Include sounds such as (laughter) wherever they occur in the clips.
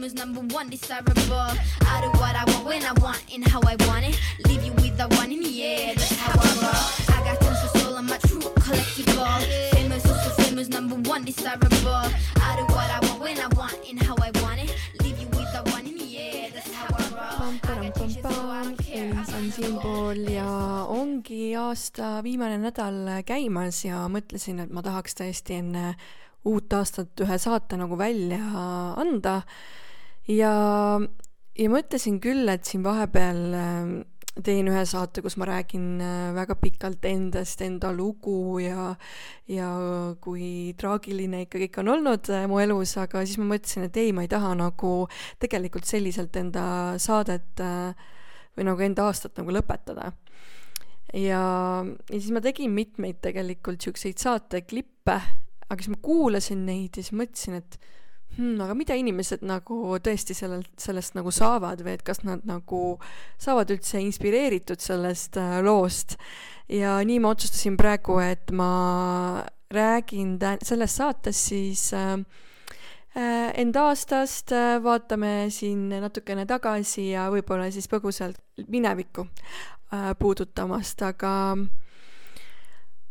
famous, number one, desirable. I do what I want when I want and how I want it. Leave you with the one in the air, that's how I roll. I got of soul, I'm a true collectible. Famous, also famous, number one, desirable. I do what I want when I want and how I want it. Leave you with the one in the air, that's how I roll. I got changes, so I don't care. Elis on siinpool ja ongi aasta viimane nädal käimas ja mõtlesin, et ma tahaks tõesti enne uut aastat ühe saate nagu välja anda. Ja, ja mõtlesin küll, et siin vahepeal äh, teen ühe saate, kus ma räägin äh, väga pikalt endast, enda lugu ja, ja kui traagiline ikka kõik on olnud äh, mu elus, aga siis ma mõtlesin, et ei, ma ei taha nagu tegelikult selliselt enda saadet või nagu enda aastat nagu lõpetada. Ja, ja siis ma tegin mitmeid tegelikult siukseid saateklippe aga siis ma kuulasin neid ja siis mõtlesin, et hmm, aga mida inimesed nagu tõesti sellelt, sellest nagu saavad või et kas nad nagu saavad üldse inspireeritud sellest äh, loost. ja nii ma otsustasin praegu, et ma räägin tä-, selles saates siis äh, äh, enda aastast, äh, vaatame siin natukene tagasi ja võib-olla siis põgusalt minevikku äh, puudutamast, aga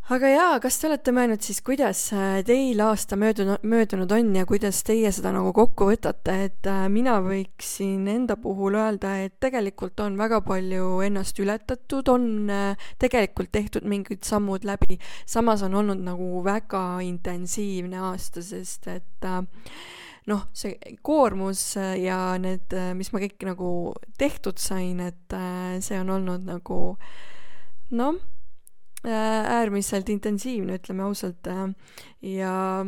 aga jaa, kas te olete mõelnud siis, kuidas äh, teil aasta möödunud, möödunud on ja kuidas teie seda nagu kokku võtate, et äh, mina võiksin enda puhul öelda, et tegelikult on väga palju ennast ületatud, on äh, tegelikult tehtud mingid sammud läbi, samas on olnud nagu väga intensiivne aasta, sest et noh, see koormus ja need, mis ma kõik nagu tehtud sain, et see on olnud nagu noh äärmiselt intensiivne, ütleme ausalt, äh, ja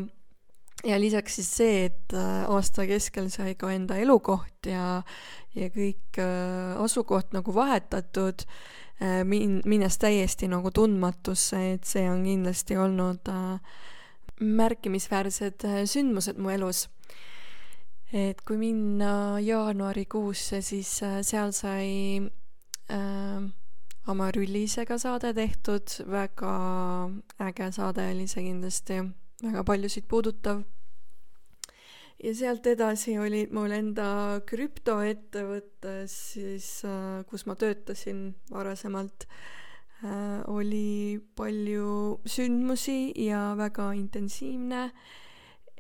ja lisaks siis see, et äh, aasta keskel sai ka enda elukoht ja, ja kõik asukoht nagu vahetatud, min-, minnes täiesti nagu tundmatusse, et see on kindlasti olnud märkimisväärsed sündmused mu elus. et kui minna jaanuarikuusse, siis seal sai äh, oma Rüllisega saade tehtud, väga äge saade oli see kindlasti, väga paljusid puudutav. ja sealt edasi olid mul enda krüptoettevõttes siis, äh, kus ma töötasin varasemalt, äh, oli palju sündmusi ja väga intensiivne.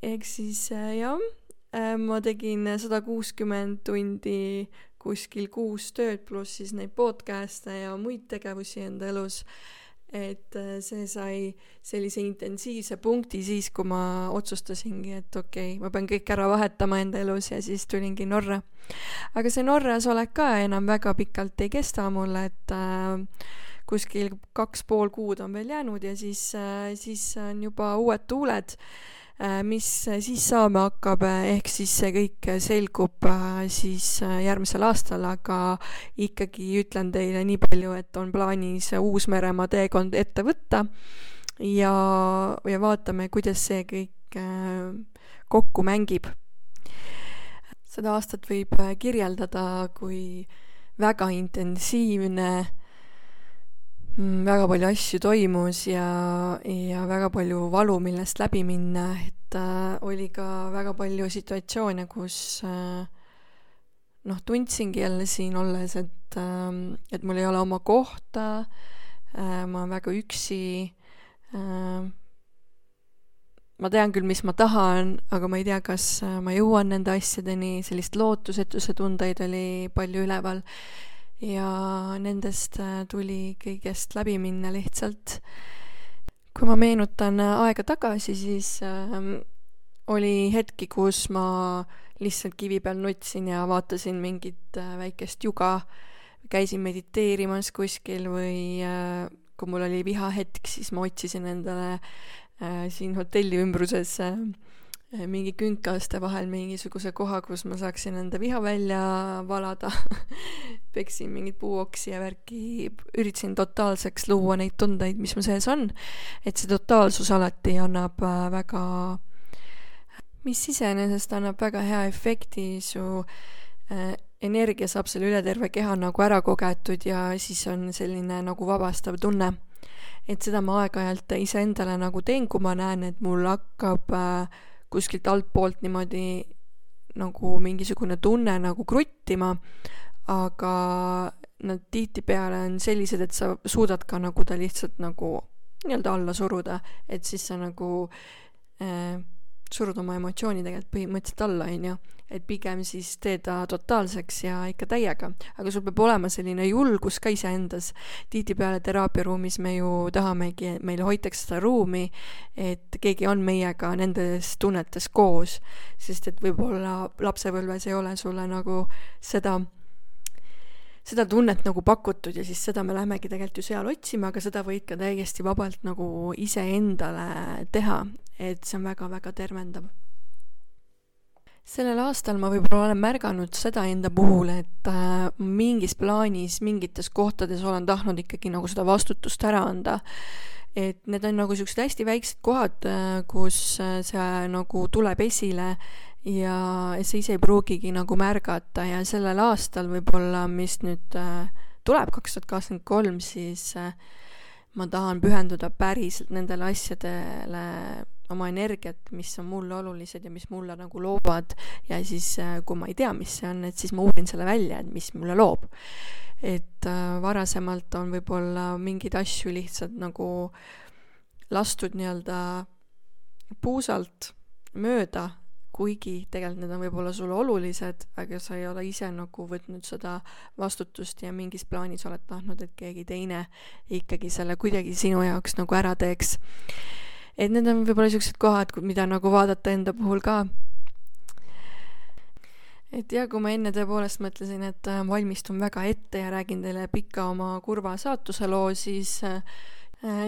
ehk siis äh, jah, ma tegin sada kuuskümmend tundi kuskil kuus tööd, pluss siis neid podcast'e ja muid tegevusi enda elus. et äh, see sai sellise intensiivse punkti siis, kui ma otsustasingi, et okei okay,, ma pean kõik ära vahetama enda elus ja siis tulingi Norra. aga see Norras olek ka enam väga pikalt ei kesta mul, et äh, kuskil kaks pool kuud on veel jäänud ja siis äh,, siis on juba uued tuuled mis siis saama hakkab, äh, ehk siis see kõik selgub äh, siis järgmisel aastal, aga ikkagi ütlen teile nii palju, et on plaanis Uus-Meremaa teekond ette võtta ja, ja vaatame, kuidas see kõik kokku mängib. seda aastat võib kirjeldada kui väga intensiivne väga palju asju toimus ja, ja väga palju valu, millest läbi minna, et äh, oli ka väga palju situatsioone, kus äh, noh, tundsingi jälle siin olles, et äh,, et mul ei ole oma kohta äh,, ma olen väga üksi äh,, ma tean küll, mis ma tahan, aga ma ei tea, kas äh, ma jõuan nende asjadeni, sellist lootusetuse tundeid oli palju üleval ja nendest äh, tuli kõigest läbi minna lihtsalt. kui ma meenutan äh, aega tagasi, siis äh, oli hetki, kus ma lihtsalt kivi peal nutsin ja vaatasin mingit äh, väikest juga, käisin mediteerimas kuskil või kui mul oli vihahetk, siis ma otsisin endale siin hotelli ümbruses mingi künkaste vahel mingisuguse koha, kus ma saaksin enda viha välja valada (laughs) peksin mingit puuoksi ja värki, üritasin totaalseks luua neid tundeid, mis mu sees on. et see totaalsus alati annab äh, väga, mis iseenesest annab väga hea efekti, su äh, energia saab selle üle terve keha nagu ära kogetud ja siis on selline nagu vabastav tunne. et seda ma aeg-ajalt iseendale nagu teen, kui ma näen, et mul hakkab äh, kuskilt altpoolt niimoodi nagu mingisugune tunne nagu kruttima, aga nad tihtipeale on sellised, et sa suudad ka nagu ta lihtsalt nagu nii-öelda alla suruda, et siis sa nagu äh, surud oma emotsiooni tegelikult põhimõtteliselt alla, on ju. et pigem siis tee ta totaalseks ja ikka täiega. aga sul peab olema selline julgus ka iseendas. tihtipeale teraapiaruumis me ju tahamegi, et meil hoitakse seda ruumi, et keegi on meiega nendes tunnetes koos, sest et võib-olla lapsepõlves ei ole sulle nagu seda seda tunnet nagu pakutud ja siis seda me lähmegi tegelikult ju seal otsima, aga seda võid ka täiesti vabalt nagu iseendale teha, et see on väga-väga tervendav. sellel aastal ma võib-olla olen märganud seda enda puhul, et äh, mingis plaanis, mingites kohtades olen tahtnud ikkagi nagu seda vastutust ära anda et need on nagu siuksed hästi väiksed kohad, äh, kus äh, see nagu tuleb esile ja sa ise ei pruugigi nagu märgata ja sellel aastal võib-olla, mis nüüd tuleb, kaks tuhat kakskümmend kolm, siis ma tahan pühenduda päriselt nendele asjadele oma energiat, mis on mulle olulised ja mis mulle nagu loovad ja siis, äh, kui ma ei tea, mis see on, et siis ma uurin selle välja, et mis mulle loob. et äh, varasemalt on võib-olla mingeid asju lihtsalt nagu lastud nii-öelda puusalt mööda, kuigi tegelikult need on võib-olla sulle olulised, aga sa ei ole ise nagu võtnud seda vastutust ja mingis plaanis oled tahtnud, et keegi teine ikkagi selle kuidagi sinu jaoks nagu ära teeks et need on võib-olla niisugused kohad, mida nagu vaadata enda puhul ka. et ja kui ma enne tõepoolest mõtlesin, et äh, valmistun väga ette ja räägin teile pika oma kurva saatuse loo, siis äh,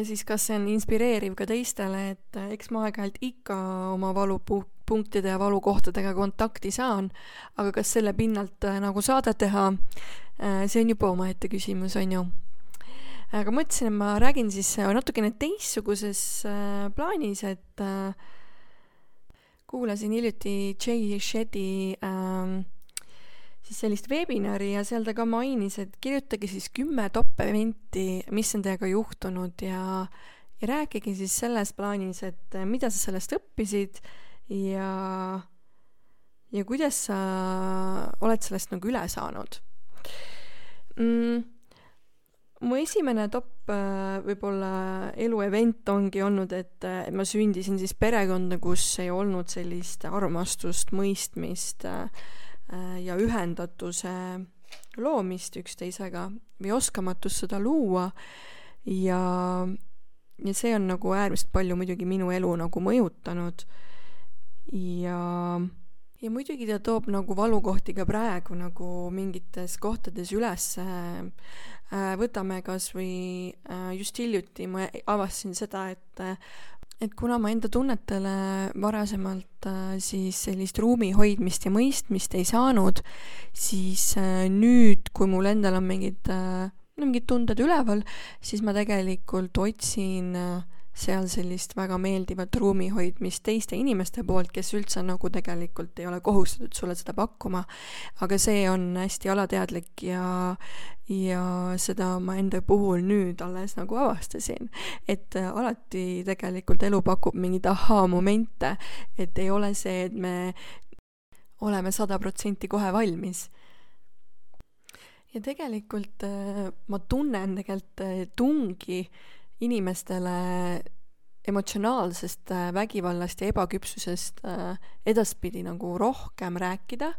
siis kas see on inspireeriv ka teistele, et äh, eks ma aeg-ajalt ikka oma valupunktide ja valukohtadega kontakti saan, aga kas selle pinnalt nagu saadet teha, see on juba omaette küsimus, on ju aga mõtlesin, et ma räägin siis äh, natukene teistsuguses äh, plaanis, et äh, kuulasin hiljuti Jay Shetty äh, siis sellist webinari ja seal ta ka mainis, et kirjutage siis kümme top eventi, mis on teiega juhtunud ja, ja rääkige siis selles plaanis, et mida sa sellest õppisid ja, ja kuidas sa oled sellest nagu üle saanud. Mm mu esimene top äh, võib-olla elu event ongi olnud, et äh, ma sündisin siis perekonda, kus ei olnud sellist armastust, mõistmist äh, ja ühendatuse loomist üksteisega või oskamatust seda luua. Ja, ja see on nagu äärmiselt palju muidugi minu elu nagu mõjutanud. Ja ja muidugi ta toob nagu valukohti ka praegu nagu mingites kohtades ülesse Äh, võtame kas või äh, just hiljuti ma avastasin seda, et et kuna ma enda tunnetele varasemalt äh, siis sellist ruumi hoidmist ja mõistmist ei saanud, siis nüüd, kui mul endal on mingid, no mingid tunded üleval, siis ma tegelikult otsin äh, seal sellist väga meeldivat ruumi hoidmist teiste inimeste poolt, kes üldse nagu tegelikult ei ole kohustatud sulle seda pakkuma. aga see on hästi alateadlik ja, ja seda ma enda puhul nüüd alles nagu avastasin. et alati tegelikult elu pakub mingeid ahaa-momente, et ei ole see, et me oleme sada protsenti kohe valmis ja tegelikult äh, ma tunnen tegelikult äh, tungi inimestele emotsionaalsest äh, vägivallast ja ebaküpsusest äh, edaspidi nagu rohkem rääkida.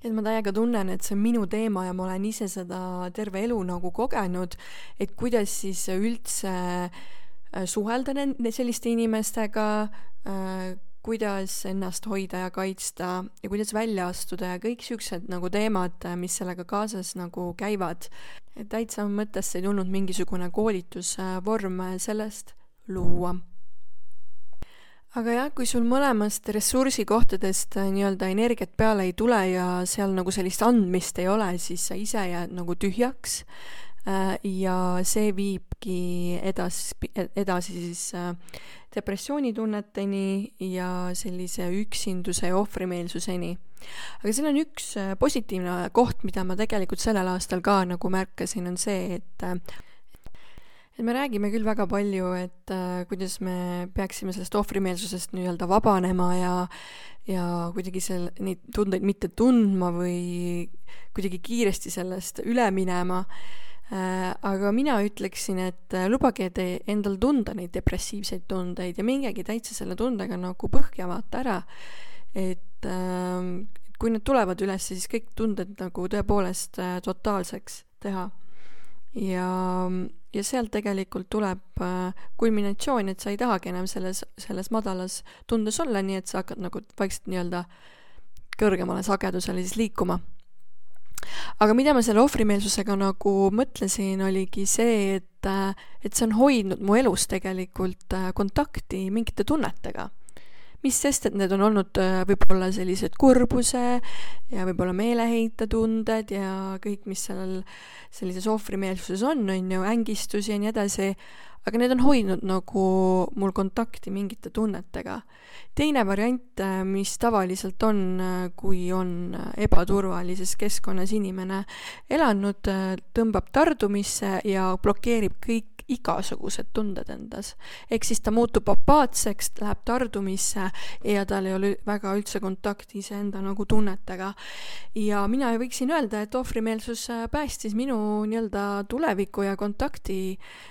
et ma täiega tunnen, et see on minu teema ja ma olen ise seda terve elu nagu kogenud, et kuidas siis üldse äh, suhelda nende selliste inimestega, kuidas ennast hoida ja kaitsta ja kuidas välja astuda ja kõik siuksed nagu teemad, mis sellega kaasas nagu käivad täitsa mõttesse ei tulnud mingisugune koolitusvorm sellest luua. aga jah, kui sul mõlemast ressursikohtadest äh, nii-öelda energiat peale ei tule ja seal nagu sellist andmist ei ole, siis sa ise jääd nagu tühjaks äh, ja see viibki edas, edasi siis äh, depressioonitunneteni ja sellise üksinduse ja ohvrimeelsuseni aga siin on üks äh, positiivne koht, mida ma tegelikult sellel aastal ka nagu märkasin, on see, et äh, et me räägime küll väga palju, et äh, kuidas me peaksime sellest ohvrimeelsusest nii-öelda vabanema ja ja kuidagi seal neid tundeid mitte tundma või kuidagi kiiresti sellest üle minema äh,. Aga mina ütleksin, et äh, lubage te endal tunda neid depressiivseid tundeid ja mingegi täitsa selle tundega nagu põhja vaata ära. et äh, kui need tulevad üles, siis kõik tunded nagu tõepoolest äh, totaalseks teha ja, ja sealt tegelikult tuleb äh, kulminatsioon, et sa ei tahagi enam selles, selles madalas tundes olla, nii et sa hakkad nagu vaikselt nii-öelda kõrgemale sagedusele siis liikuma. Aga mida ma selle ohvrimeelsusega nagu mõtlesin, oligi see, et, äh, et see on hoidnud mu elus tegelikult äh, kontakti mingite tunnetega. Mis sest, et need on olnud äh, võib-olla sellised kurbuse ja võib-olla meeleheitutunded ja kõik, mis sellel sellises ohvrimeelsuses on, on ju, ängistusi ja nii edasi, aga need on hoidnud nagu mul kontakti mingite tunnetega. teine variant, äh, mis tavaliselt on, äh, kui on ebaturvalises keskkonnas inimene elanud, tõmbab tardumisse ja blokeerib kõik igasugused tunded endas. ehk siis ta muutub apaatseks, läheb tardumisse ja tal ei ole väga üldse kontakti iseenda nagu tunnetega. ja mina võiksin öelda, et ohvrimeelsus äh, päästis minu nii-öelda tuleviku ja kontakti äh,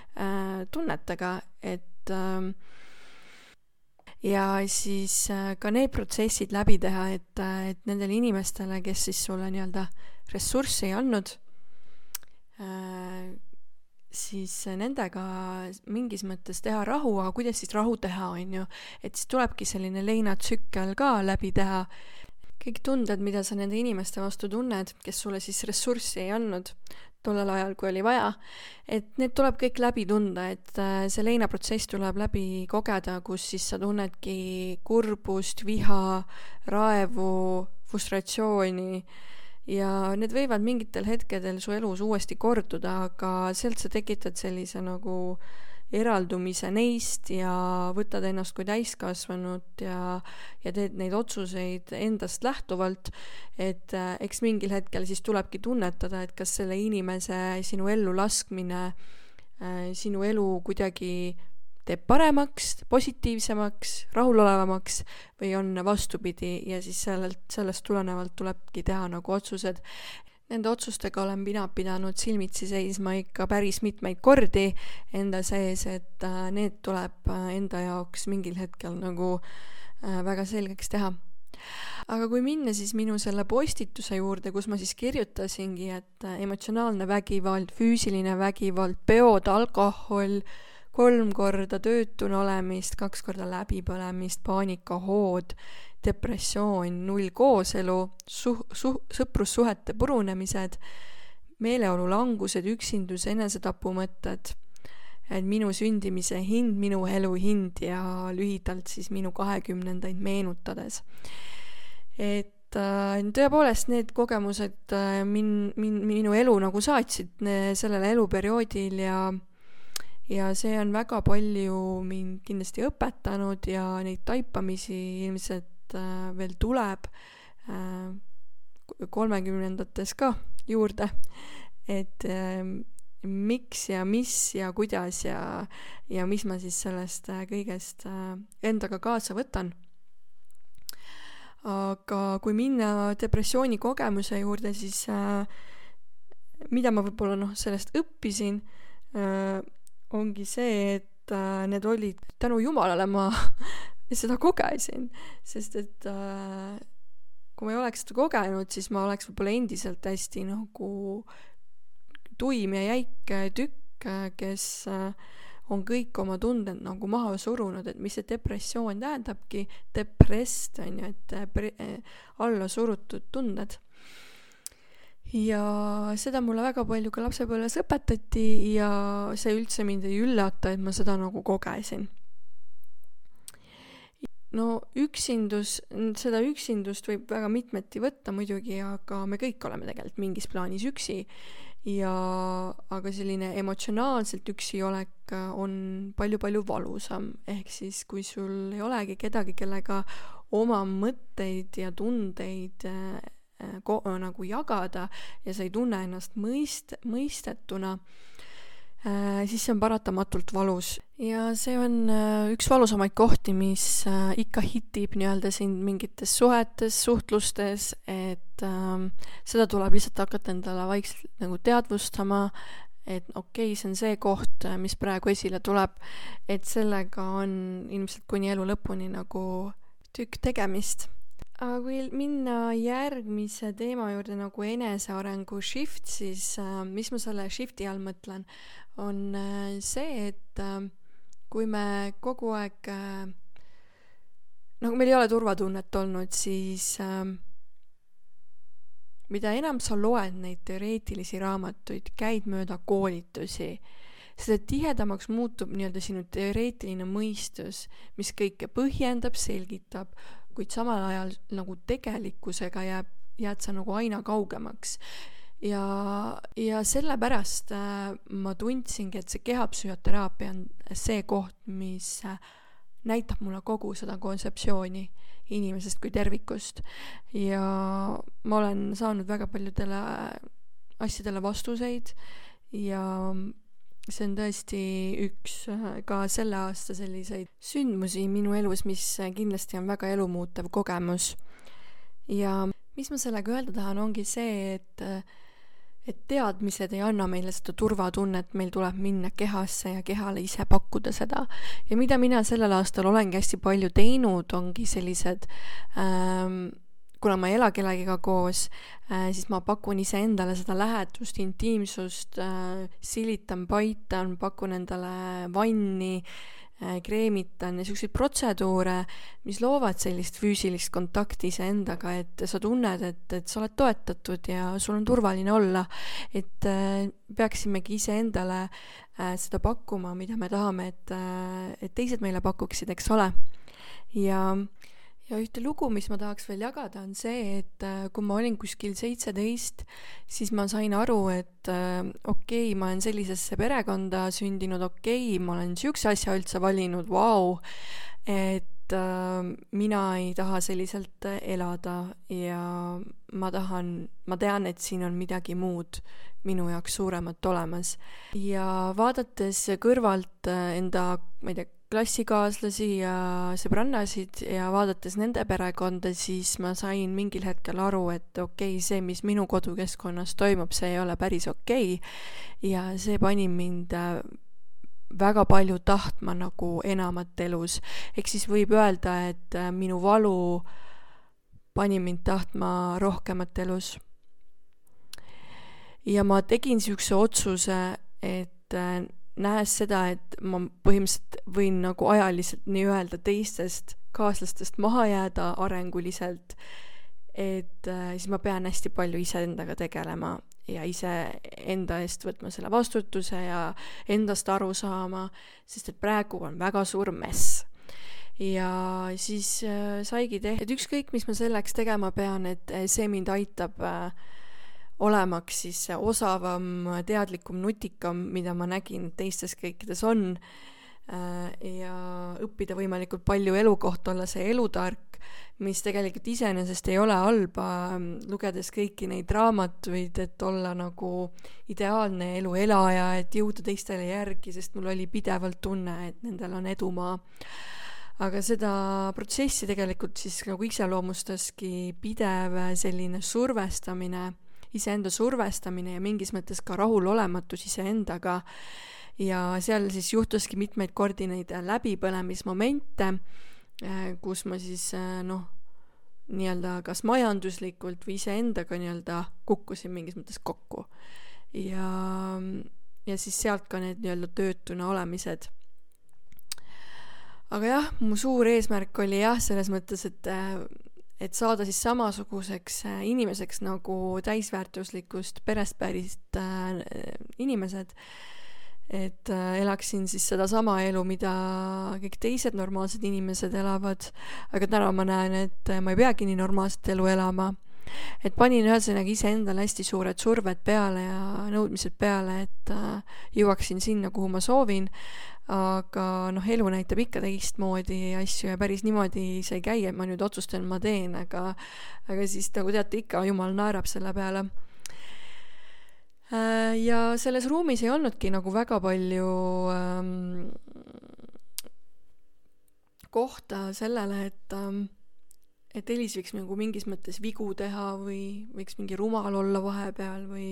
tunnetega, et äh, ja siis äh, ka need protsessid läbi teha, et, äh, et nendele inimestele, kes siis sulle nii-öelda ressurssi ei andnud äh,, siis nendega mingis mõttes teha rahu, aga kuidas siis rahu teha, on ju. et siis tulebki selline leinatsükkel ka läbi teha. kõik tunded, mida sa nende inimeste vastu tunned, kes sulle siis ressurssi ei andnud tollel ajal, kui oli vaja, et need tuleb kõik läbi tunda, et äh, see leinaprotsess tuleb läbi kogeda, kus siis sa tunnedki kurbust, viha, raevu, frustratsiooni. Ja need võivad mingitel hetkedel su elus uuesti korduda, aga sealt sa tekitad sellise nagu eraldumise neist ja võtad ennast kui täiskasvanut ja, ja teed neid otsuseid endast lähtuvalt, et äh, eks mingil hetkel siis tulebki tunnetada, et kas selle inimese sinu ellu laskmine äh, sinu elu kuidagi teeb paremaks, positiivsemaks, rahulolevamaks või on vastupidi ja siis sellelt, sellest tulenevalt tulebki teha nagu otsused. Nende otsustega olen mina pidanud silmitsi seisma ikka päris mitmeid kordi enda sees, et äh, need tuleb äh, enda jaoks mingil hetkel nagu äh, väga selgeks teha. Aga kui minna siis minu selle postituse juurde, kus ma siis kirjutasingi, et emotsionaalne vägivald, füüsiline vägivald, peod, alkohol, kolm korda töötuna olemist, kaks korda läbipõlemist, paanikahood, depressioon, null kooselu, suh-, suh-, sõprussuhete purunemised, meeleolu langused, üksindus, enesetapumõtted, et minu sündimise hind, minu elu hind ja lühidalt siis minu kahekümnendaid meenutades. et äh, tõepoolest need kogemused äh, min-, min-, minu elu nagu saatsid sellel eluperioodil ja ja see on väga palju mind kindlasti õpetanud ja neid taipamisi ilmselt veel tuleb äh, kolmekümnendates ka juurde, et äh, miks ja mis ja kuidas ja, ja mis ma siis sellest äh, kõigest äh, endaga kaasa võtan. aga kui minna depressiooni kogemuse juurde, siis äh, mida ma võib-olla noh, sellest õppisin äh,, ongi see, et äh, need olid, tänu jumalale ma (laughs) seda kogesin, sest et äh, kui ma ei oleks seda kogenud, siis ma oleks võib-olla endiselt hästi nagu tuim ja jäik tükk, kes äh, on kõik oma tunded nagu maha surunud, et mis see depressioon tähendabki, depressed on ju, et pre-, alla surutud tunded ja seda mulle väga palju ka lapsepõlves õpetati ja see üldse mind ei üllata, et ma seda nagu kogesin. No üksindus, seda üksindust võib väga mitmeti võtta muidugi, aga me kõik oleme tegelikult mingis plaanis üksi. Ja aga selline emotsionaalselt üksi olek on palju-palju valusam, ehk siis kui sul ei olegi kedagi, kellega oma mõtteid ja tundeid ko-, nagu jagada ja sa ei tunne ennast mõist-, mõistetuna, äh, siis see on paratamatult valus. ja see on äh, üks valusamaid kohti, mis äh, ikka hitib nii-öelda sind mingites suhetes, suhtlustes, et ähm, seda tuleb lihtsalt hakata endale vaikselt nagu teadvustama, et okei okay,, see on see koht, mis praegu esile tuleb, et sellega on ilmselt kuni elu lõpuni nagu tükk tegemist. Aga kui minna järgmise teema juurde nagu enesearengu shift, siis äh, mis ma selle shift'i all mõtlen, on äh, see, et äh, kui me kogu aeg nagu meil ei ole turvatunnet olnud, siis mida enam sa loed neid teoreetilisi raamatuid, käid mööda koolitusi, seda tihedamaks muutub nii-öelda sinu teoreetiline mõistus, mis kõike põhjendab, selgitab, kuid samal ajal nagu tegelikkusega jääb, jääd sa nagu aina kaugemaks. Ja, ja sellepärast äh, ma tundsingi, et see kehapsühhoteraapia on see koht, mis äh, näitab mulle kogu seda kontseptsiooni inimesest kui tervikust. ja ma olen saanud väga paljudele asjadele vastuseid ja see on tõesti üks äh, ka selle aasta selliseid sündmusi minu elus, mis kindlasti on väga elumuutev kogemus. ja mis ma sellega öelda tahan, ongi see, et et teadmised ei anna meile seda turvatunnet, meil tuleb minna kehasse ja kehale ise pakkuda seda. ja mida mina sellel aastal olengi hästi palju teinud, ongi sellised ähm, kuna ma ei ela kellegiga koos äh,, siis ma pakun iseendale seda lähedust, intiimsust äh,, silitan, paitan, pakun endale vanni kreemitan ja siukseid protseduure, mis loovad sellist füüsilist kontakti iseendaga, et sa tunned, et, et sa oled toetatud ja sul on turvaline olla. et äh, peaksimegi iseendale äh, seda pakkuma, mida me tahame, et äh,, et teised meile pakuksid, eks ole. ja äh, ja ühte lugu, mis ma tahaks veel jagada, on see, et äh, kui ma olin kuskil seitseteist, siis ma sain aru, et äh, okei okay,, ma olen sellisesse perekonda sündinud, okei okay,, ma olen niisuguse asja üldse valinud, vau, et äh, mina ei taha selliselt elada ja ma tahan, ma tean, et siin on midagi muud minu jaoks suuremat olemas. ja vaadates kõrvalt enda, ma ei tea, klassikaaslasi ja sõbrannasid ja vaadates nende perekonda, siis ma sain mingil hetkel aru, et okei okay,, see, mis minu kodukeskkonnas toimub, see ei ole päris okei okay. ja see pani mind äh, väga palju tahtma nagu enamat elus. ehk siis võib öelda, et äh, minu valu pani mind tahtma rohkemat elus. ja ma tegin niisuguse otsuse, et äh, nähes seda, et ma põhimõtteliselt võin nagu ajaliselt nii-öelda teistest kaaslastest maha jääda arenguliselt, et äh, siis ma pean hästi palju iseendaga tegelema ja iseenda eest võtma selle vastutuse ja endast aru saama, sest et praegu on väga suur mess. ja siis äh, saigi tehtud, ükskõik, mis ma selleks tegema pean, et äh, see mind aitab äh, olemaks siis see osavam, teadlikum, nutikam, mida ma nägin teistes kõikides on, äh, ja õppida võimalikult palju elu kohta, olla see elutark, mis tegelikult iseenesest ei ole halba, lugedes kõiki neid raamatuid, et olla nagu ideaalne elu elaja, et jõuda teistele järgi, sest mul oli pidevalt tunne, et nendel on edumaa. Aga seda protsessi tegelikult siis nagu iseloomustaski pidev selline survestamine iseenda survestamine ja mingis mõttes ka rahulolematus iseendaga. ja seal siis juhtuski mitmeid kordi neid läbipõlemismomente, äh, kus ma siis äh, noh, nii-öelda kas majanduslikult või iseendaga nii-öelda kukkusin mingis mõttes kokku. ja, ja siis sealt ka need nii-öelda töötuna olemised aga jah, mu suur eesmärk oli jah, selles mõttes, et äh, et saada siis samasuguseks äh, inimeseks nagu täisväärtuslikust perest pärist äh, inimesed, et äh, elaksin siis sedasama elu, mida kõik teised normaalsed inimesed elavad, aga täna ma näen, et ma ei peagi nii normaalset elu elama. Et panin ühesõnaga iseendale hästi suured surved peale ja nõudmised peale, et jõuaksin sinna, kuhu ma soovin, aga noh, elu näitab ikka teistmoodi asju ja päris niimoodi see ei käi, et ma nüüd otsustan, ma teen, aga aga siis nagu teate ikka, jumal naerab selle peale. Äh, ja selles ruumis ei olnudki nagu väga palju ähm, kohta sellele, et ähm, et Elis võiks nagu mingis mõttes vigu teha või võiks mingi rumal olla vahepeal või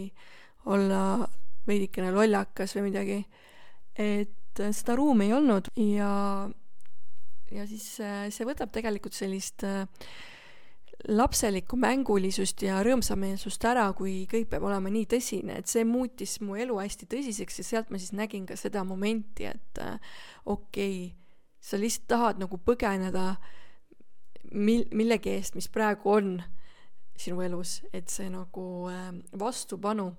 olla veidikene lollakas või midagi. et seda ruumi ei olnud ja, ja siis see võtab tegelikult sellist äh, lapselikku mängulisust ja rõõmsameelsust ära, kui kõik peab olema nii tõsine, et see muutis mu elu hästi tõsiseks ja sealt ma siis nägin ka seda momenti, et äh, okei okay,, sa lihtsalt tahad nagu põgeneda mil-, millegi eest, mis praegu on sinu elus, et see nagu äh, vastupanu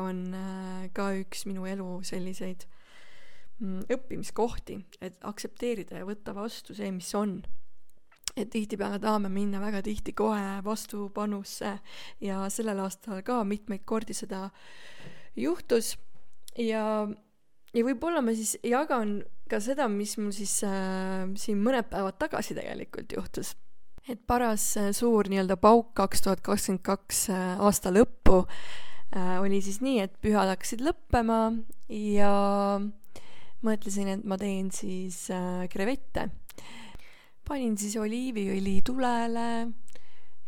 on äh, ka üks minu elu selliseid mm, õppimiskohti, et aktsepteerida ja võtta vastu see, mis on. Et tihtipeale tahame minna väga tihti kohe vastupanusse ja sellel aastal ka mitmeid kordi seda juhtus. Ja, ja võib-olla ma siis jagan ka seda, mis mul siis äh, siin mõned päevad tagasi tegelikult juhtus. et paras äh, suur nii-öelda pauk kaks tuhat kakskümmend kaks äh, aasta lõppu äh, oli siis nii, et pühad hakkasid lõppema ja mõtlesin, et ma teen siis äh, krevette panin siis oliiviõli tulele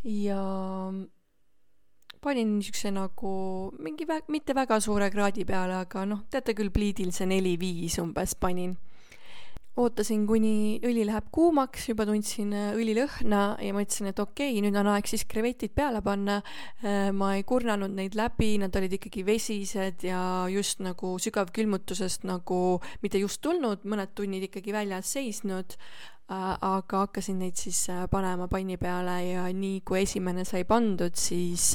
ja panin niisuguse nagu mingi vä-, mitte väga suure kraadi peale, aga noh, teate küll, pliidil see neli-viis umbes panin. Ootasin, kuni õli läheb kuumaks, juba tundsin äh, õlilõhna ja mõtlesin, et okei okay,, nüüd on aeg siis krevetid peale panna. Äh, ma ei kurnanud neid läbi, nad olid ikkagi vesised ja just nagu sügavkülmutusest nagu mitte just tulnud, mõned tunnid ikkagi väljas seisnud, Äh, aga hakkasin neid siis panema panni peale ja nii kui esimene sai pandud, siis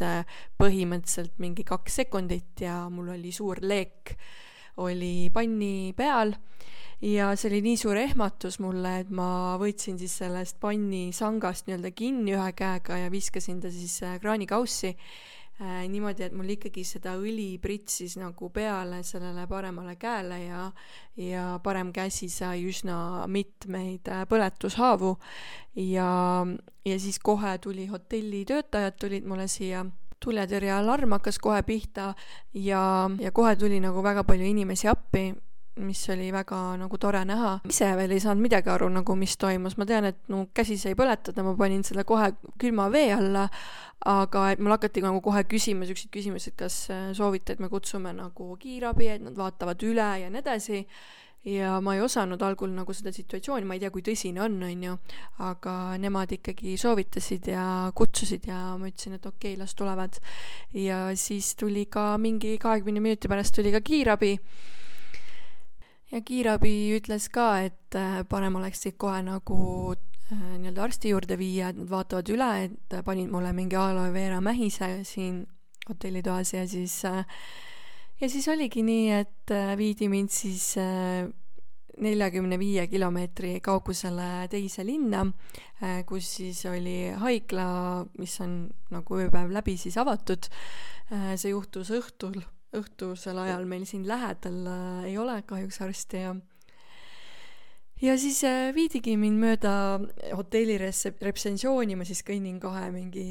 põhimõtteliselt mingi kaks sekundit ja mul oli suur leek oli panni peal ja see oli nii suur ehmatus mulle, et ma võtsin siis sellest panni sangast nii-öelda kinni ühe käega ja viskasin ta siis kraanikaussi äh, niimoodi, et mul ikkagi seda õli pritsis nagu peale sellele paremale käele ja, ja parem käsi sai üsna mitmeid äh, põletushaavu. ja, ja siis kohe tuli hotelli töötajad tulid mulle siia tuletõrjealarm hakkas kohe pihta ja, ja kohe tuli nagu väga palju inimesi appi mis oli väga nagu tore näha. ise veel ei saanud midagi aru nagu, mis toimus, ma tean, et no käsi sai põletada, ma panin selle kohe külma vee alla, aga et mul hakati nagu kohe küsima siukseid küsimusi, et kas äh, soovite, et me kutsume nagu kiirabi, et nad vaatavad üle ja nii edasi ja ma ei osanud algul nagu seda situatsiooni, ma ei tea, kui tõsine on, on ju, aga nemad ikkagi soovitasid ja kutsusid ja ma ütlesin, et okei okay,, las tulevad. ja siis tuli ka mingi kahekümne minuti pärast tuli ka kiirabi ja kiirabi ütles ka, et äh, parem oleks siit kohe nagu äh, nii-öelda arsti juurde viia, et nad vaatavad üle, et panid mulle mingi aloe vera mähise siin hotellitoas ja siis äh, ja siis oligi nii, et viidi mind siis neljakümne viie kilomeetri kaugusele teise linna, kus siis oli haigla, mis on nagu ööpäev läbi siis avatud. see juhtus õhtul õhtusel ajal meil siin lähedal äh, ei ole kahjuks arsti ja ja siis äh, viidigi mind mööda hotelli retseptsiooni, ma siis kõnnin kahe mingi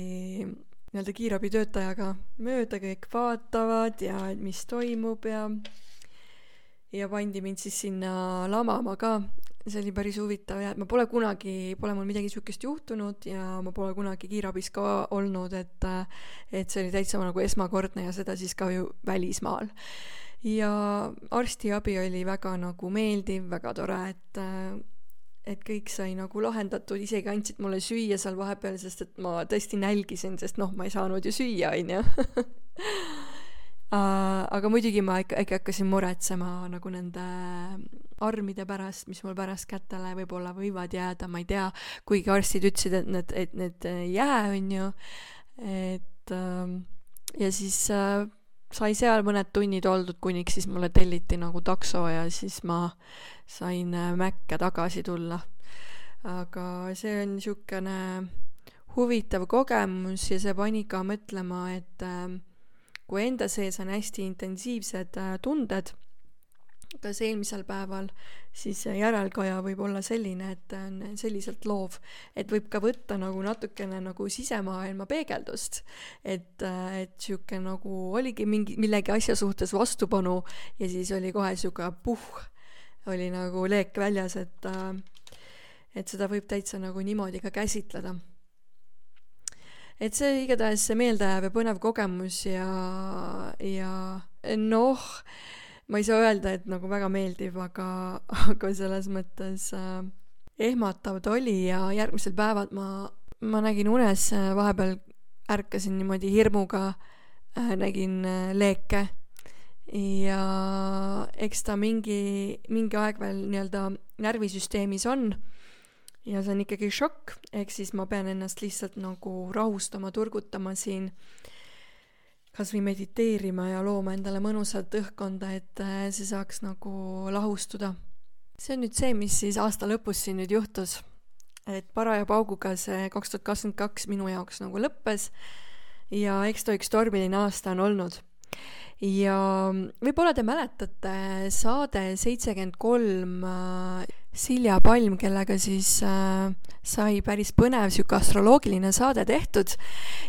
nii-öelda kiirabitöötajaga. Mööda, kõik vaatavad ja mis toimub ja ja pandi mind siis sinna lamama ka see oli päris huvitav ja et ma pole kunagi, pole mul midagi sihukest juhtunud ja ma pole kunagi kiirabis ka olnud, et et see oli täitsa nagu esmakordne ja seda siis ka ju välismaal. ja arstiabi oli väga nagu meeldiv, väga tore, et et kõik sai nagu lahendatud, isegi andsid mulle süüa seal vahepeal, sest et ma tõesti nälgisin, sest noh, ma ei saanud ju süüa, onju Uh, (laughs) aga muidugi ma ikka, ikka hakkasin muretsema nagu nende armide pärast, mis mul pärast kätele võib-olla võivad jääda, ma ei tea, kuigi arstid ütlesid, et need, et need ei jää, on ju, et uh, ja siis uh, sai seal mõned tunnid oldud, kuniks siis mulle telliti nagu takso ja siis ma sain Mäkke tagasi tulla. aga see on niisugune huvitav kogemus ja see pani ka mõtlema, et uh, kui enda sees on hästi intensiivsed äh, tunded, kas eelmisel päeval, siis järelkaja võib olla selline, et ta on selliselt loov, et võib ka võtta nagu natukene nagu sisemaailma peegeldust. et, et sihuke nagu oligi mingi, millegi asja suhtes vastupanu ja siis oli kohe sihuke puh, oli nagu leek väljas, et et seda võib täitsa nagu niimoodi ka käsitleda. Et see igatahes meeldejääv ja põnev kogemus ja, ja noh, ma ei saa öelda, et nagu väga meeldiv, aga, aga selles mõttes äh, ehmatav ta oli ja järgmisel päeval ma, ma nägin unes äh, vahepeal, ärkasin niimoodi hirmuga äh,, nägin äh, leeke. Ja eks ta mingi, mingi aeg veel nii-öelda närvisüsteemis on ja see on ikkagi šokk, ehk siis ma pean ennast lihtsalt nagu rahustama, turgutama siin kas või mediteerima ja looma endale mõnusat õhkkonda, et äh, see saaks nagu lahustuda. see on nüüd see, mis siis aasta lõpus siin nüüd juhtus. et paraja pauguga see kaks tuhat kakskümmend kaks minu jaoks nagu lõppes ja eks ta üks tormiline aasta on olnud. ja võib-olla te mäletate saade seitsekümmend kolm äh, Silja Palm, kellega siis äh, sai päris põnev sihuke astroloogiline saade tehtud.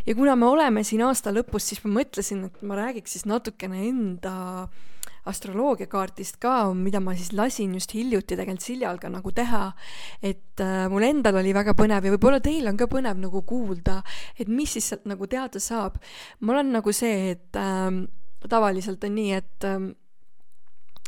ja kuna me oleme siin aasta lõpus, siis ma mõtlesin, et ma räägiks siis natukene enda astroloogiakaardist ka, mida ma siis lasin just hiljuti tegelikult Siljal ka nagu teha. et äh, mul endal oli väga põnev ja võib-olla teil on ka põnev nagu kuulda, et mis siis sealt nagu teada saab. mul on nagu see, et äh, tavaliselt on nii, et äh,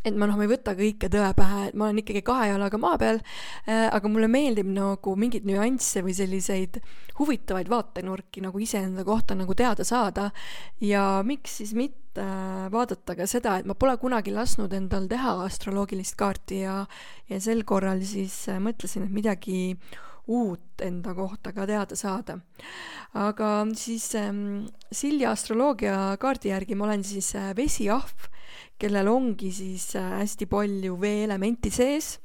et ma noh, ma ei võta kõike tõe pähe, et ma olen ikkagi kahe jalaga maa peal äh,, aga mulle meeldib nagu mingeid nüansse või selliseid huvitavaid vaatenurki nagu iseenda kohta nagu teada saada ja miks siis mitte vaadata ka seda, et ma pole kunagi lasknud endal teha astroloogilist kaarti ja ja sel korral siis äh, mõtlesin, et midagi uut enda kohta ka teada saada. aga siis ähm, Silja astroloogia kaardi järgi ma olen siis äh, vesiahv kellel ongi siis äh, hästi palju veeelementi sees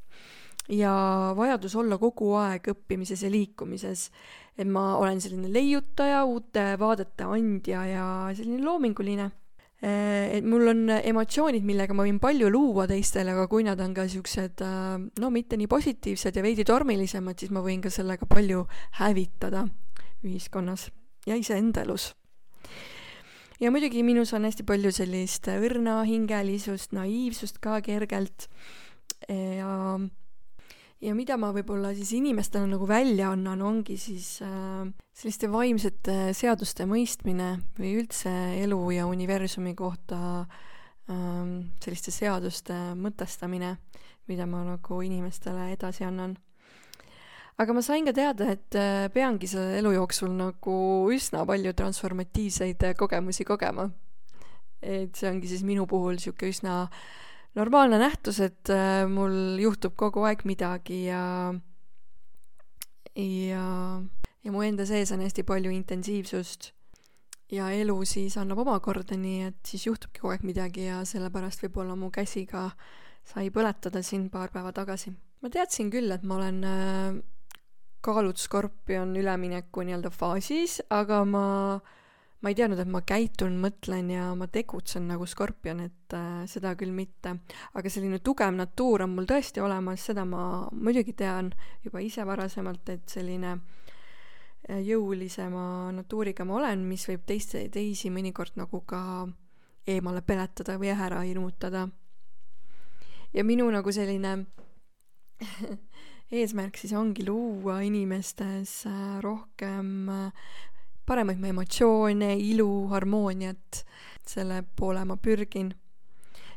ja vajadus olla kogu aeg õppimises ja liikumises. et ma olen selline leiutaja, uute vaadete andja ja selline loominguline. Äh, et mul on emotsioonid, millega ma võin palju luua teistele, aga kui nad on ka siuksed äh, no mitte nii positiivsed ja veidi tormilisemad, siis ma võin ka sellega palju hävitada ühiskonnas ja iseenda elus ja muidugi minus on hästi palju sellist õrna hingelisust, naiivsust ka kergelt. Ja ja mida ma võib-olla siis inimestele nagu välja annan, ongi siis äh, selliste vaimsete seaduste mõistmine või üldse elu ja universumi kohta äh, selliste seaduste mõtestamine, mida ma nagu inimestele edasi annan aga ma sain ka teada, et äh, peangi selle elu jooksul nagu üsna palju transformatiivseid äh, kogemusi kogema. et see ongi siis minu puhul sihuke üsna normaalne nähtus, et äh, mul juhtub kogu aeg midagi ja ja, ja mu enda sees on hästi palju intensiivsust ja elu siis annab omakorda, nii et siis juhtubki kogu aeg midagi ja sellepärast võib-olla mu käsi ka sai põletada siin paar päeva tagasi. ma teadsin küll, et ma olen kaalud skorpion ülemineku nii-öelda faasis, aga ma, ma ei teadnud, et ma käitun, mõtlen ja ma tegutsen nagu skorpion, et äh, seda küll mitte. aga selline tugev natuur on mul tõesti olemas, seda ma muidugi tean juba ise varasemalt, et selline äh, jõulisema natuuriga ma olen, mis võib teiste, teisi mõnikord nagu ka eemale peletada või ära hirmutada. ja minu nagu selline (laughs) eesmärk siis ongi luua inimestes äh, rohkem äh, paremaid emotsioone, ilu, harmooniat, selle poole ma pürgin.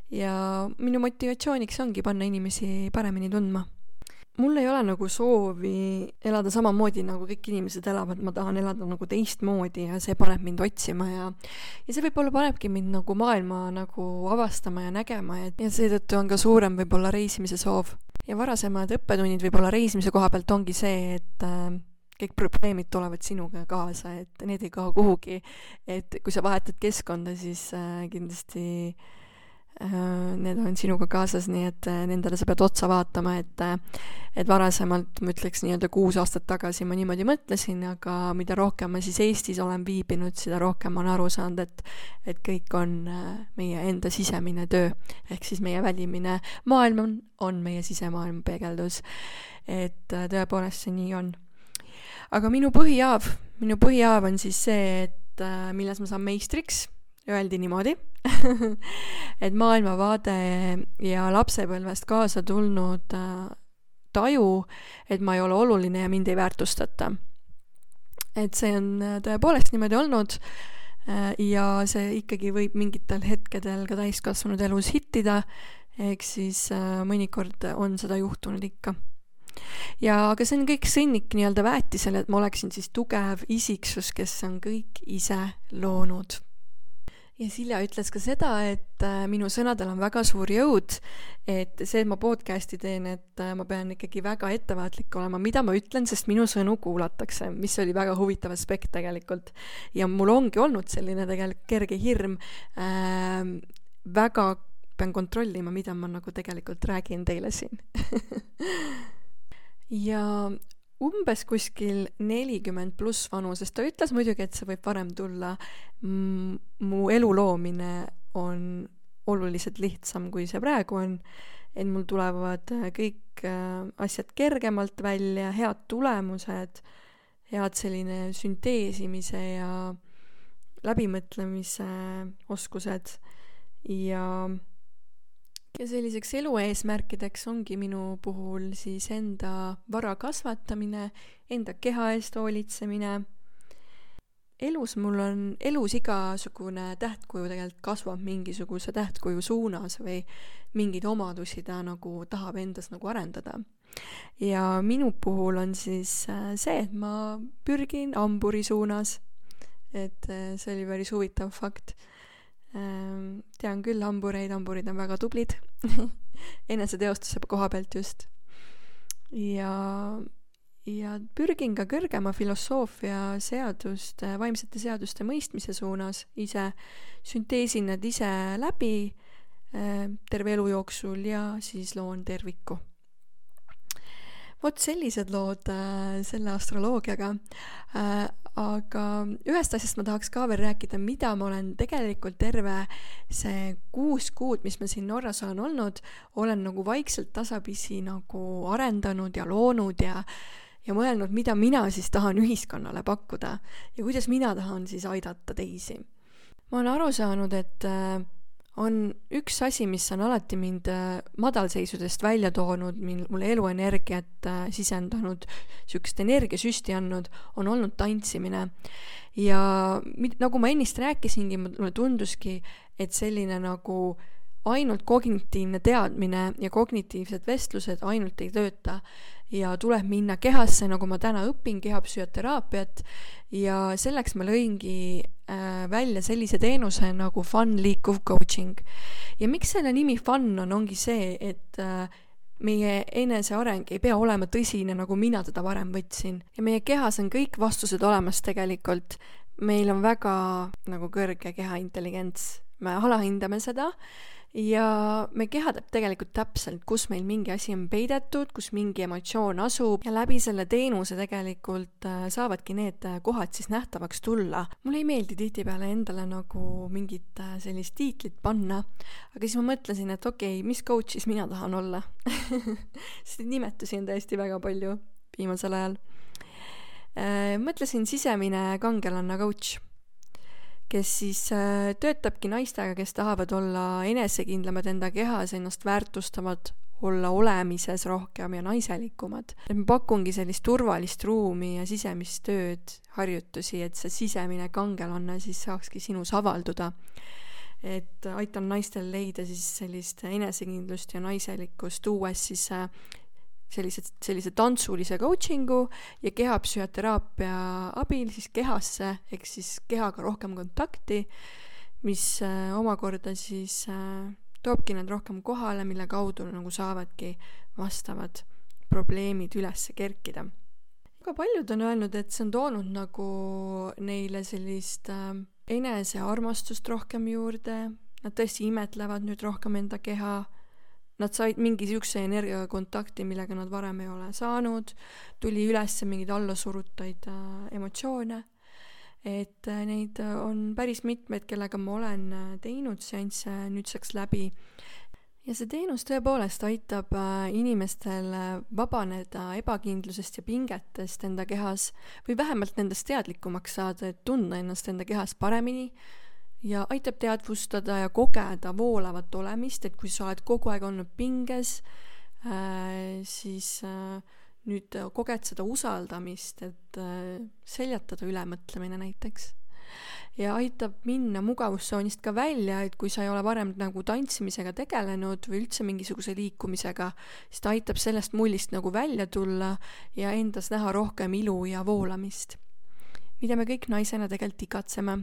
ja minu motivatsiooniks ongi panna inimesi paremini tundma. mul ei ole nagu soovi elada samamoodi, nagu kõik inimesed elavad, ma tahan elada nagu teistmoodi ja see paneb mind otsima ja ja see võib-olla panebki mind nagu maailma nagu avastama ja nägema ja, ja seetõttu on ka suurem võib-olla reisimise soov ja varasemad õppetunnid võib-olla reisimise koha pealt ongi see, et äh, kõik probleemid tulevad sinuga kaasa, et need ei kao kuhugi. et kui sa vahetad keskkonda, siis äh, kindlasti need on sinuga kaasas, nii et nendele sa pead otsa vaatama, et et varasemalt ma ütleks nii-öelda kuus aastat tagasi ma niimoodi mõtlesin, aga mida rohkem ma siis Eestis olen viibinud, seda rohkem olen aru saanud, et et kõik on meie enda sisemine töö. ehk siis meie välimine maailm on, on meie sisemaailma peegeldus. et tõepoolest see nii on. aga minu põhihaav, minu põhihaav on siis see, et milles ma saan meistriks öeldi niimoodi. (laughs) Et maailmavaade ja lapsepõlvest kaasa tulnud äh, taju, et ma ei ole oluline ja mind ei väärtustata. et see on äh, tõepoolest niimoodi olnud äh, ja see ikkagi võib mingitel hetkedel ka täiskasvanud elus hittida, ehk siis mõnikord on seda juhtunud ikka. Ja aga see on kõik sõnnik nii-öelda väetisele, et ma oleksin siis tugev isiksus, kes on kõik ise loonud ja Silja ütles ka seda, et äh, minu sõnadel on väga suur jõud, et see, et ma podcast'i teen, et äh, ma pean ikkagi väga ettevaatlik olema, mida ma ütlen, sest minu sõnu kuulatakse, mis oli väga huvitav aspekt tegelikult. ja mul ongi olnud selline tegelikult kerge hirm äh,, väga pean kontrollima, mida ma nagu tegelikult räägin teile siin (laughs) ja umbes kuskil nelikümmend pluss vanuses, ta ütles muidugi, et see võib varem tulla, mu elu loomine on oluliselt lihtsam, kui see praegu on, et mul tulevad äh, kõik äh, asjad kergemalt välja, head tulemused, head selline sünteesimise ja läbimõtlemise oskused. Ja ja selliseks elu eesmärkideks ongi minu puhul siis enda vara kasvatamine, enda keha eest hoolitsemine. elus mul on, elus igasugune tähtkuju tegelikult kasvab mingisuguse tähtkuju suunas või mingeid omadusi ta nagu tahab endas nagu arendada. ja minu puhul on siis äh, see, et ma pürgin hamburi suunas. et äh, see oli päris huvitav fakt tean küll hambureid, hamburid on väga tublid (laughs) eneseteostuse koha pealt just. ja, ja pürgin ka kõrgema filosoofia seaduste, vaimsete seaduste mõistmise suunas ise, sünteesin need ise läbi ehm, terve elu jooksul ja siis loon terviku vot sellised lood äh, selle astroloogiaga äh,. aga ühest asjast ma tahaks ka veel rääkida, mida ma olen tegelikult terve see kuus kuud, mis ma siin Norras olen olnud, olen nagu vaikselt tasapisi nagu arendanud ja loonud ja ja mõelnud, mida mina siis tahan ühiskonnale pakkuda ja kuidas mina tahan siis aidata teisi. ma olen aru saanud, et äh, on üks asi, mis on alati mind äh, madalseisudest välja toonud, mil mulle eluenergiat äh, sisendanud, niisugust energiasüsti andnud, on olnud tantsimine. ja nagu ma ennist rääkisingi, mulle tunduski, et selline nagu ainult kognitiivne teadmine ja kognitiivsed vestlused ainult ei tööta ja tuleb minna kehasse, nagu ma täna õpin, kehapsühhoteraapiat ja selleks ma lõingi äh, välja sellise teenuse nagu Fun liikuv coaching. ja miks selle nimi Fun on, ongi see, et äh, meie eneseareng ei pea olema tõsine, nagu mina teda varem võtsin. ja meie kehas on kõik vastused olemas tegelikult. meil on väga nagu kõrge kehaintelligents, me alahindame seda ja me keha teab tegelikult täpselt, kus meil mingi asi on peidetud, kus mingi emotsioon asub ja läbi selle teenuse tegelikult äh, saavadki need äh, kohad siis nähtavaks tulla. mulle ei meeldi tihtipeale endale nagu mingit äh, sellist tiitlit panna, aga siis ma mõtlesin, et okei okay,, mis coach siis mina tahan olla (laughs) sest nimetusi on tõesti väga palju viimasel ajal. mõtlesin sisemine kangelanna coach kes siis äh, töötabki naistega, kes tahavad olla enesekindlamad enda kehas, ennast väärtustavad, olla olemises rohkem ja naiselikumad. et ma pakungi sellist turvalist ruumi ja sisemist tööd, harjutusi, et see sisemine kangelane siis saakski sinus avalduda. et aitan naistel leida siis sellist enesekindlust ja naiselikkust, tuues siis äh, sellise, sellise tantsulise coaching'u ja kehapsühhoteraapia abil siis kehasse, ehk siis kehaga rohkem kontakti, mis äh, omakorda siis äh, toobki nad rohkem kohale, mille kaudu nagu saavadki vastavad probleemid üles kerkida. väga paljud on öelnud, et see on toonud nagu neile sellist äh, enesearmastust rohkem juurde, nad tõesti imetlevad nüüd rohkem enda keha, nad said mingi niisuguse energiaga kontakti, millega nad varem ei ole saanud, tuli üles mingeid allasurutaid äh, emotsioone, et äh, neid on päris mitmeid, kellega ma olen äh, teinud seansse nüüdseks läbi. Ja see teenus tõepoolest aitab äh, inimestel äh, vabaneda ebakindlusest ja pingetest enda kehas või vähemalt nendest teadlikumaks saada, et tunda ennast enda kehas paremini ja aitab teadvustada ja kogeda voolavat olemist, et kui sa oled kogu aeg olnud pinges, äh, siis nüüd koged seda usaldamist, et seljatada ülemõtlemine näiteks ja aitab minna mugavustsoonist ka välja, et kui sa ei ole varem nagu tantsimisega tegelenud või üldse mingisuguse liikumisega, siis ta aitab sellest mullist nagu välja tulla ja endas näha rohkem ilu ja voolamist. mida me kõik naisena tegelikult igatseme.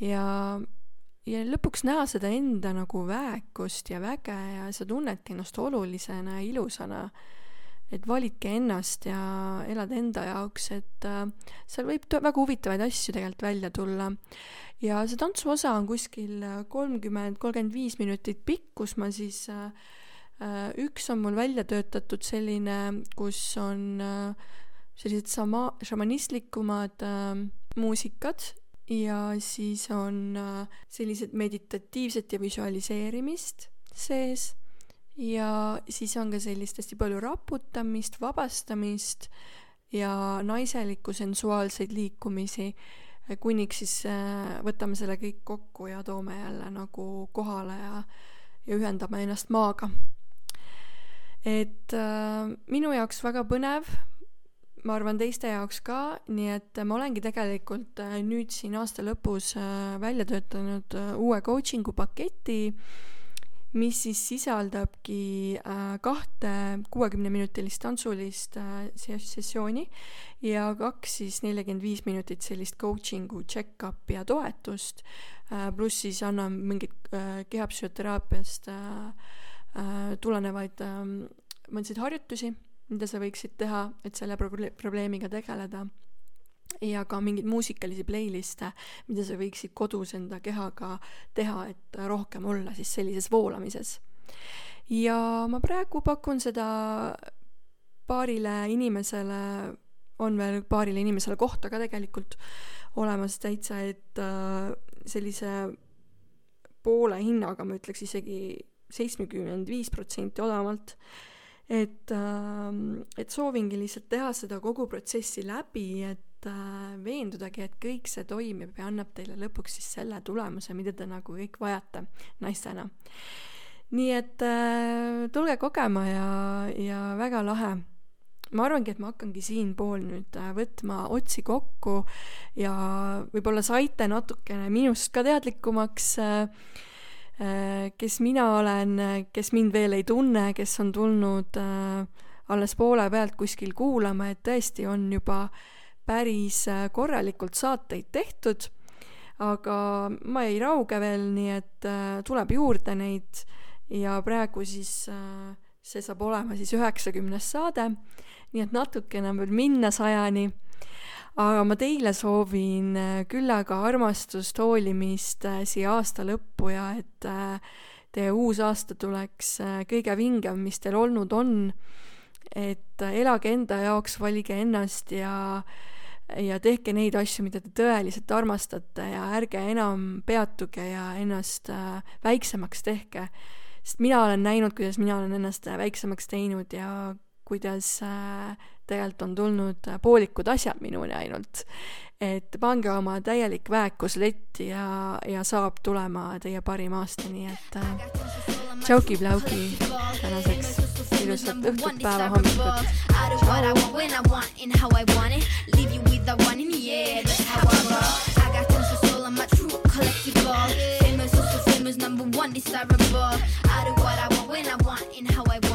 Ja, ja lõpuks näha seda enda nagu väekust ja väge ja sa tunnedki ennast olulisena ja ilusana et validke ennast ja elada enda jaoks, et äh, seal võib väga huvitavaid asju tegelikult välja tulla. ja see tantsuosa on kuskil kolmkümmend, kolmkümmend viis minutit pikk, kus ma siis äh, äh, üks on mul välja töötatud selline, kus on äh, sellised sama-, šamanistlikumad äh, muusikad ja siis on äh, sellised meditatiivset ja visualiseerimist sees ja siis on ka sellist hästi palju raputamist, vabastamist ja naiselikku sensuaalseid liikumisi, kuniks siis äh, võtame selle kõik kokku ja toome jälle nagu kohale ja, ja ühendame ennast maaga. et äh, minu jaoks väga põnev, ma arvan teiste jaoks ka, nii et ma olengi tegelikult äh, nüüd siin aasta lõpus äh, välja töötanud äh, uue coaching'u paketi mis siis sisaldabki kahte kuuekümneminutilist tantsulist sessiooni ja kaks siis nelikümmend viis minutit sellist coaching'u check-up'i ja toetust pluss siis annan mingit kehapsühhoteraapiast tulenevaid äh, mõndasid harjutusi, mida sa võiksid teha, et selle proble-, probleemiga tegeleda ja ka mingeid muusikalisi playlist'e, mida sa võiksid kodus enda kehaga teha, et rohkem olla siis sellises voolamises. ja ma praegu pakun seda paarile inimesele, on veel paarile inimesele kohta ka tegelikult olemas täitsa, et äh, sellise poole hinnaga, ma ütleks isegi seitsmekümmend viis protsenti odavamalt et, äh, et soovingi lihtsalt teha seda kogu protsessi läbi, et et äh, veendudagi, et kõik see toimib ja annab teile lõpuks siis selle tulemuse, mida te nagu kõik vajate naistena. nii et äh, tulge kogema ja, ja väga lahe ma arvangi, et ma hakkangi siinpool nüüd äh, võtma otsi kokku ja võib-olla saite natukene minust ka teadlikumaks, äh, kes mina olen, kes mind veel ei tunne, kes on tulnud alles poole pealt kuskil kuulama, et tõesti on juba äh, päris äh, korralikult saateid tehtud, aga ma ei rauge veel, nii et äh, tuleb juurde neid. Ja praegu siis äh, see saab olema siis üheksakümnes saade, nii et natukene on veel minna sajani. Aga ma teile soovin küllaga armastust, hoolimist siia aasta lõppu ja et teie uus aasta tuleks kõige vingem, mis teil olnud on. et elage enda jaoks, valige ennast ja ja tehke neid asju, mida te tõeliselt armastate ja ärge enam peatuge ja ennast äh, väiksemaks tehke. sest mina olen näinud, kuidas mina olen ennast äh, väiksemaks teinud ja kuidas äh, tegelikult on tulnud äh, poolikud asjad minuni ainult. et pange oma täielik väekus letti ja, ja saab tulema teie parim aasta, nii et äh, tšauki-plauki tänaseks ilusat õhtut, päeva, hommikut. Famous, also famous, number one, desirable. I do what I want when I want and how I want.